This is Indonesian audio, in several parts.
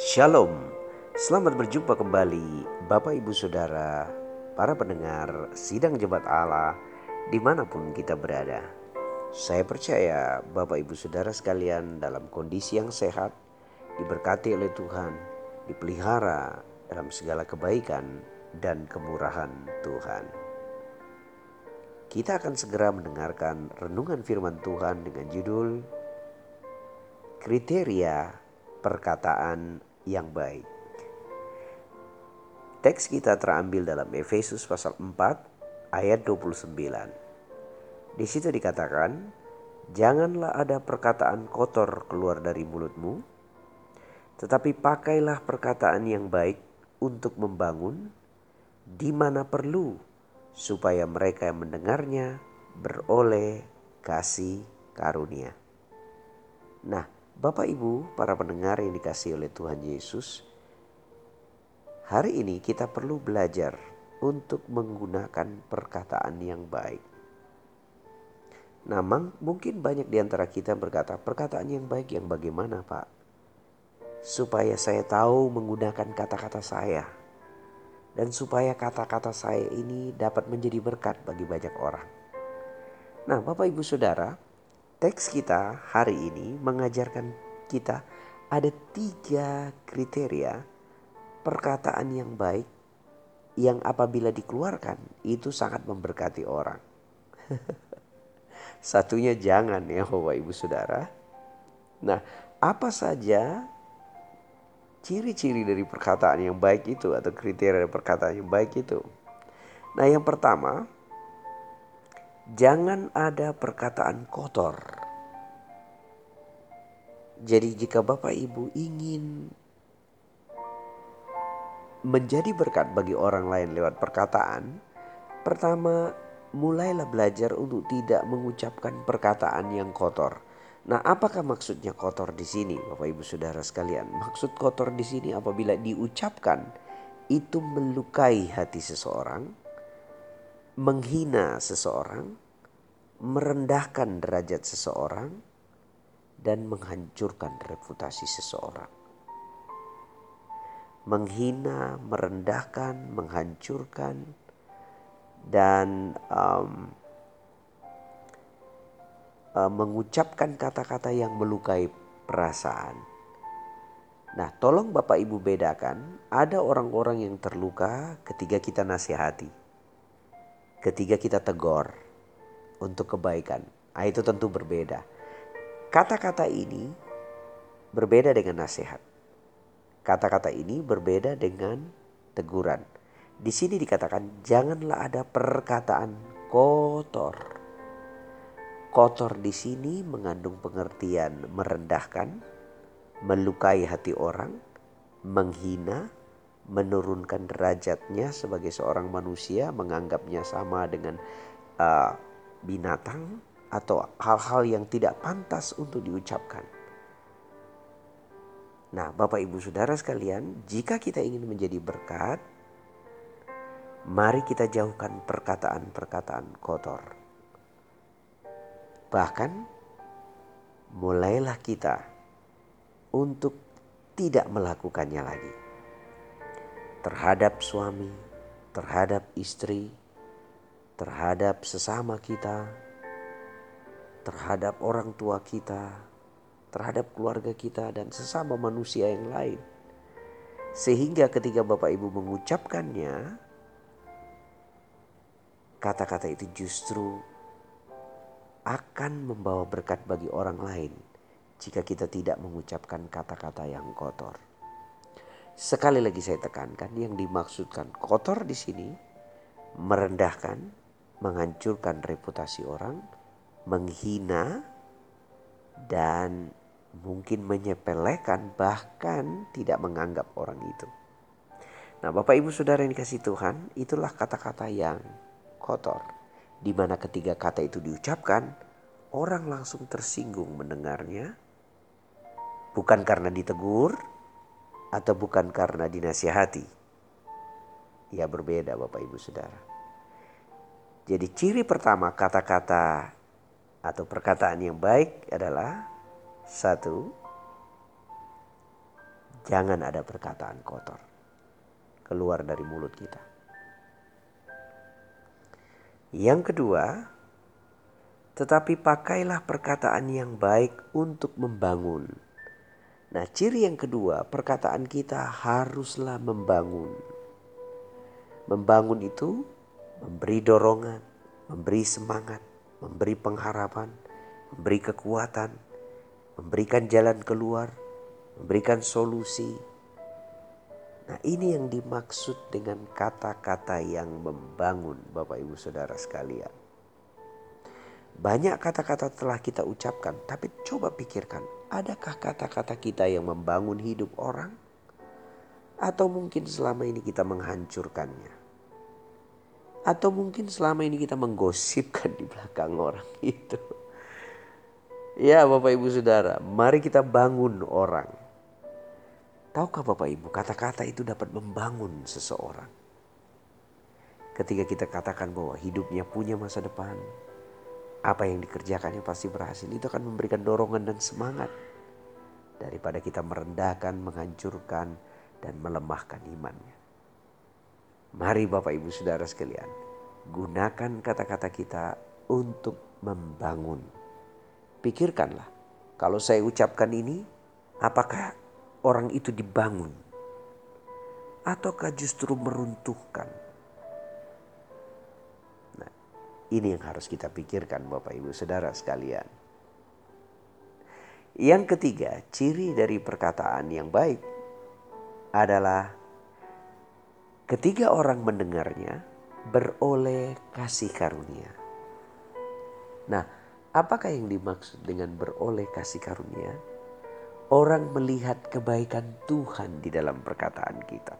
Shalom, selamat berjumpa kembali Bapak Ibu Saudara, para pendengar Sidang Jemaat Allah di mana pun kita berada. Saya percaya Bapak Ibu Saudara sekalian dalam kondisi yang sehat, diberkati oleh Tuhan, dipelihara dalam segala kebaikan dan kemurahan Tuhan. Kita akan segera mendengarkan renungan firman Tuhan dengan judul Kriteria perkataan yang baik. Teks kita terambil dalam Efesus pasal 4 ayat 29. Di situ dikatakan, "Janganlah ada perkataan kotor keluar dari mulutmu, tetapi pakailah perkataan yang baik untuk membangun di mana perlu, supaya mereka yang mendengarnya beroleh kasih karunia." Nah, Bapak Ibu, para pendengar yang dikasih oleh Tuhan Yesus, hari ini kita perlu belajar untuk menggunakan perkataan yang baik. Nah, mungkin banyak di antara kita berkata, perkataan yang baik yang bagaimana Pak? Supaya saya tahu menggunakan kata-kata saya. Dan supaya kata-kata saya ini dapat menjadi berkat bagi banyak orang. Nah Bapak Ibu Saudara, Teks kita hari ini mengajarkan kita ada tiga kriteria perkataan yang baik yang apabila dikeluarkan itu sangat memberkati orang. Satunya jangan ya Bapak Ibu Saudara. Nah, apa saja ciri-ciri dari perkataan yang baik itu atau kriteria perkataan yang baik itu? Nah, yang pertama, Jangan ada perkataan kotor. Jadi jika Bapak Ibu ingin menjadi berkat bagi orang lain lewat perkataan, pertama mulailah belajar untuk tidak mengucapkan perkataan yang kotor. Nah, apakah maksudnya kotor di sini, Bapak Ibu Saudara sekalian? Maksud kotor di sini apabila diucapkan itu melukai hati seseorang, menghina seseorang, merendahkan derajat seseorang, dan menghancurkan reputasi seseorang. Menghina, merendahkan, menghancurkan, dan um, uh, mengucapkan kata-kata yang melukai perasaan. Nah, tolong Bapak Ibu bedakan, ada orang-orang yang terluka ketika kita nasihati ketika kita tegur untuk kebaikan. Nah, itu tentu berbeda. Kata-kata ini berbeda dengan nasihat. Kata-kata ini berbeda dengan teguran. Di sini dikatakan janganlah ada perkataan kotor. Kotor di sini mengandung pengertian merendahkan, melukai hati orang, menghina, menurunkan derajatnya sebagai seorang manusia, menganggapnya sama dengan uh, binatang atau hal-hal yang tidak pantas untuk diucapkan. Nah, Bapak Ibu Saudara sekalian, jika kita ingin menjadi berkat, mari kita jauhkan perkataan-perkataan kotor. Bahkan mulailah kita untuk tidak melakukannya lagi terhadap suami, terhadap istri, terhadap sesama kita, terhadap orang tua kita, terhadap keluarga kita, dan sesama manusia yang lain. Sehingga ketika Bapak Ibu mengucapkannya, kata-kata itu justru akan membawa berkat bagi orang lain jika kita tidak mengucapkan kata-kata yang kotor. Sekali lagi saya tekankan yang dimaksudkan kotor di sini merendahkan, menghancurkan reputasi orang, menghina dan mungkin menyepelekan bahkan tidak menganggap orang itu. Nah, Bapak Ibu Saudara yang dikasih Tuhan, itulah kata-kata yang kotor. Di mana ketiga kata itu diucapkan, orang langsung tersinggung mendengarnya. Bukan karena ditegur, atau bukan karena dinasihati? Ya berbeda Bapak Ibu Saudara. Jadi ciri pertama kata-kata atau perkataan yang baik adalah satu, jangan ada perkataan kotor keluar dari mulut kita. Yang kedua, tetapi pakailah perkataan yang baik untuk membangun. Nah, ciri yang kedua, perkataan kita haruslah membangun. Membangun itu memberi dorongan, memberi semangat, memberi pengharapan, memberi kekuatan, memberikan jalan keluar, memberikan solusi. Nah, ini yang dimaksud dengan kata-kata yang membangun, Bapak Ibu Saudara sekalian. Banyak kata-kata telah kita ucapkan, tapi coba pikirkan, adakah kata-kata kita yang membangun hidup orang? Atau mungkin selama ini kita menghancurkannya? Atau mungkin selama ini kita menggosipkan di belakang orang itu. Ya Bapak Ibu Saudara, mari kita bangun orang. Tahukah Bapak Ibu, kata-kata itu dapat membangun seseorang. Ketika kita katakan bahwa hidupnya punya masa depan, apa yang dikerjakannya pasti berhasil, itu akan memberikan dorongan dan semangat. Daripada kita merendahkan, menghancurkan, dan melemahkan imannya. Mari Bapak Ibu Saudara sekalian, gunakan kata-kata kita untuk membangun. Pikirkanlah, kalau saya ucapkan ini, apakah orang itu dibangun? Ataukah justru meruntuhkan? Ini yang harus kita pikirkan Bapak Ibu Saudara sekalian. Yang ketiga, ciri dari perkataan yang baik adalah Ketiga orang mendengarnya beroleh kasih karunia. Nah, apakah yang dimaksud dengan beroleh kasih karunia? Orang melihat kebaikan Tuhan di dalam perkataan kita.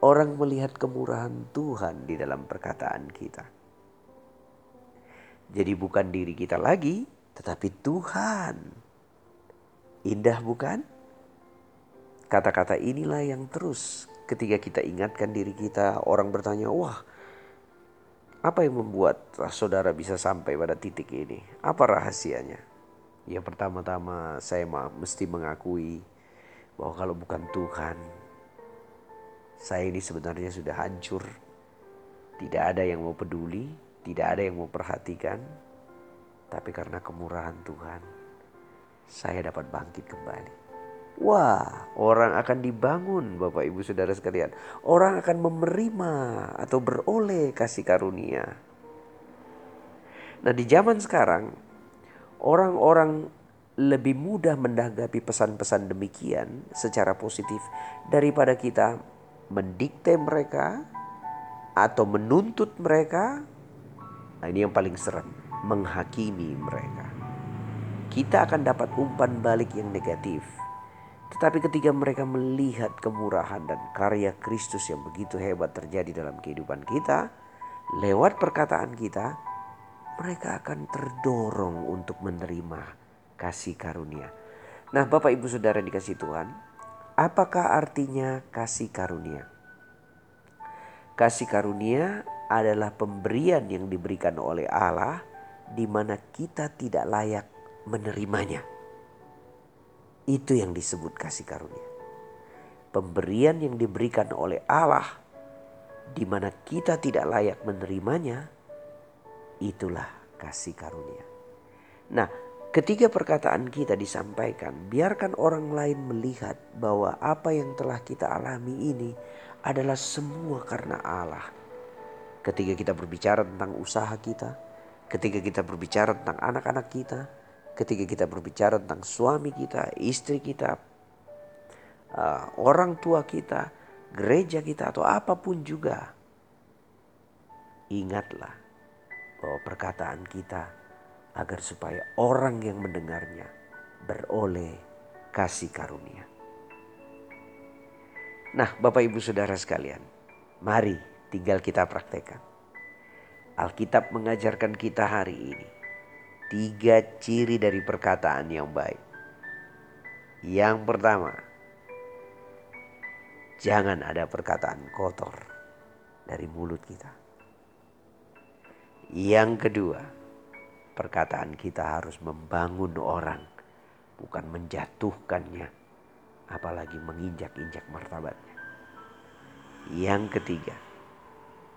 Orang melihat kemurahan Tuhan di dalam perkataan kita. Jadi bukan diri kita lagi, tetapi Tuhan. Indah bukan? Kata-kata inilah yang terus ketika kita ingatkan diri kita, orang bertanya, "Wah, apa yang membuat saudara bisa sampai pada titik ini? Apa rahasianya?" Ya pertama-tama saya mesti mengakui bahwa kalau bukan Tuhan, saya ini sebenarnya sudah hancur. Tidak ada yang mau peduli, tidak ada yang mau perhatikan. Tapi karena kemurahan Tuhan, saya dapat bangkit kembali. Wah, orang akan dibangun, Bapak Ibu Saudara sekalian. Orang akan menerima atau beroleh kasih karunia. Nah, di zaman sekarang, orang-orang lebih mudah menanggapi pesan-pesan demikian secara positif daripada kita mendikte mereka atau menuntut mereka. Nah, ini yang paling serem, menghakimi mereka. Kita akan dapat umpan balik yang negatif tetapi ketika mereka melihat kemurahan dan karya Kristus yang begitu hebat terjadi dalam kehidupan kita, lewat perkataan kita, mereka akan terdorong untuk menerima kasih karunia. Nah, Bapak Ibu Saudara dikasih Tuhan, apakah artinya kasih karunia? Kasih karunia adalah pemberian yang diberikan oleh Allah di mana kita tidak layak menerimanya. Itu yang disebut kasih karunia. Pemberian yang diberikan oleh Allah di mana kita tidak layak menerimanya, itulah kasih karunia. Nah, ketika perkataan kita disampaikan, biarkan orang lain melihat bahwa apa yang telah kita alami ini adalah semua karena Allah. Ketika kita berbicara tentang usaha kita, ketika kita berbicara tentang anak-anak kita, ketika kita berbicara tentang suami kita, istri kita, uh, orang tua kita, gereja kita, atau apa pun juga, ingatlah bahwa perkataan kita agar supaya orang yang mendengarnya beroleh kasih karunia. Nah, Bapak Ibu Saudara sekalian, mari tinggal kita praktekkan. Alkitab mengajarkan kita hari ini tiga ciri dari perkataan yang baik. Yang pertama, jangan ada perkataan kotor dari mulut kita. Yang kedua, perkataan kita harus membangun orang, bukan menjatuhkannya apalagi menginjak-injak martabatnya. Yang ketiga,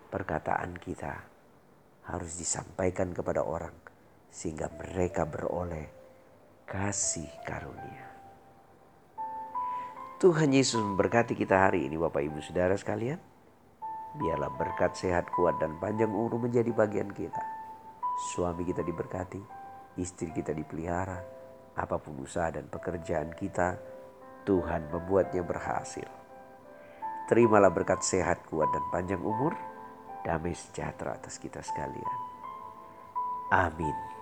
perkataan kita harus disampaikan kepada orang sehingga mereka beroleh kasih karunia. Tuhan Yesus memberkati kita hari ini Bapak Ibu Saudara sekalian. Biarlah berkat sehat kuat dan panjang umur menjadi bagian kita. Suami kita diberkati, istri kita dipelihara, apa pun usaha dan pekerjaan kita, Tuhan membuatnya berhasil. Terimalah berkat sehat kuat dan panjang umur, damai sejahtera atas kita sekalian. Amin.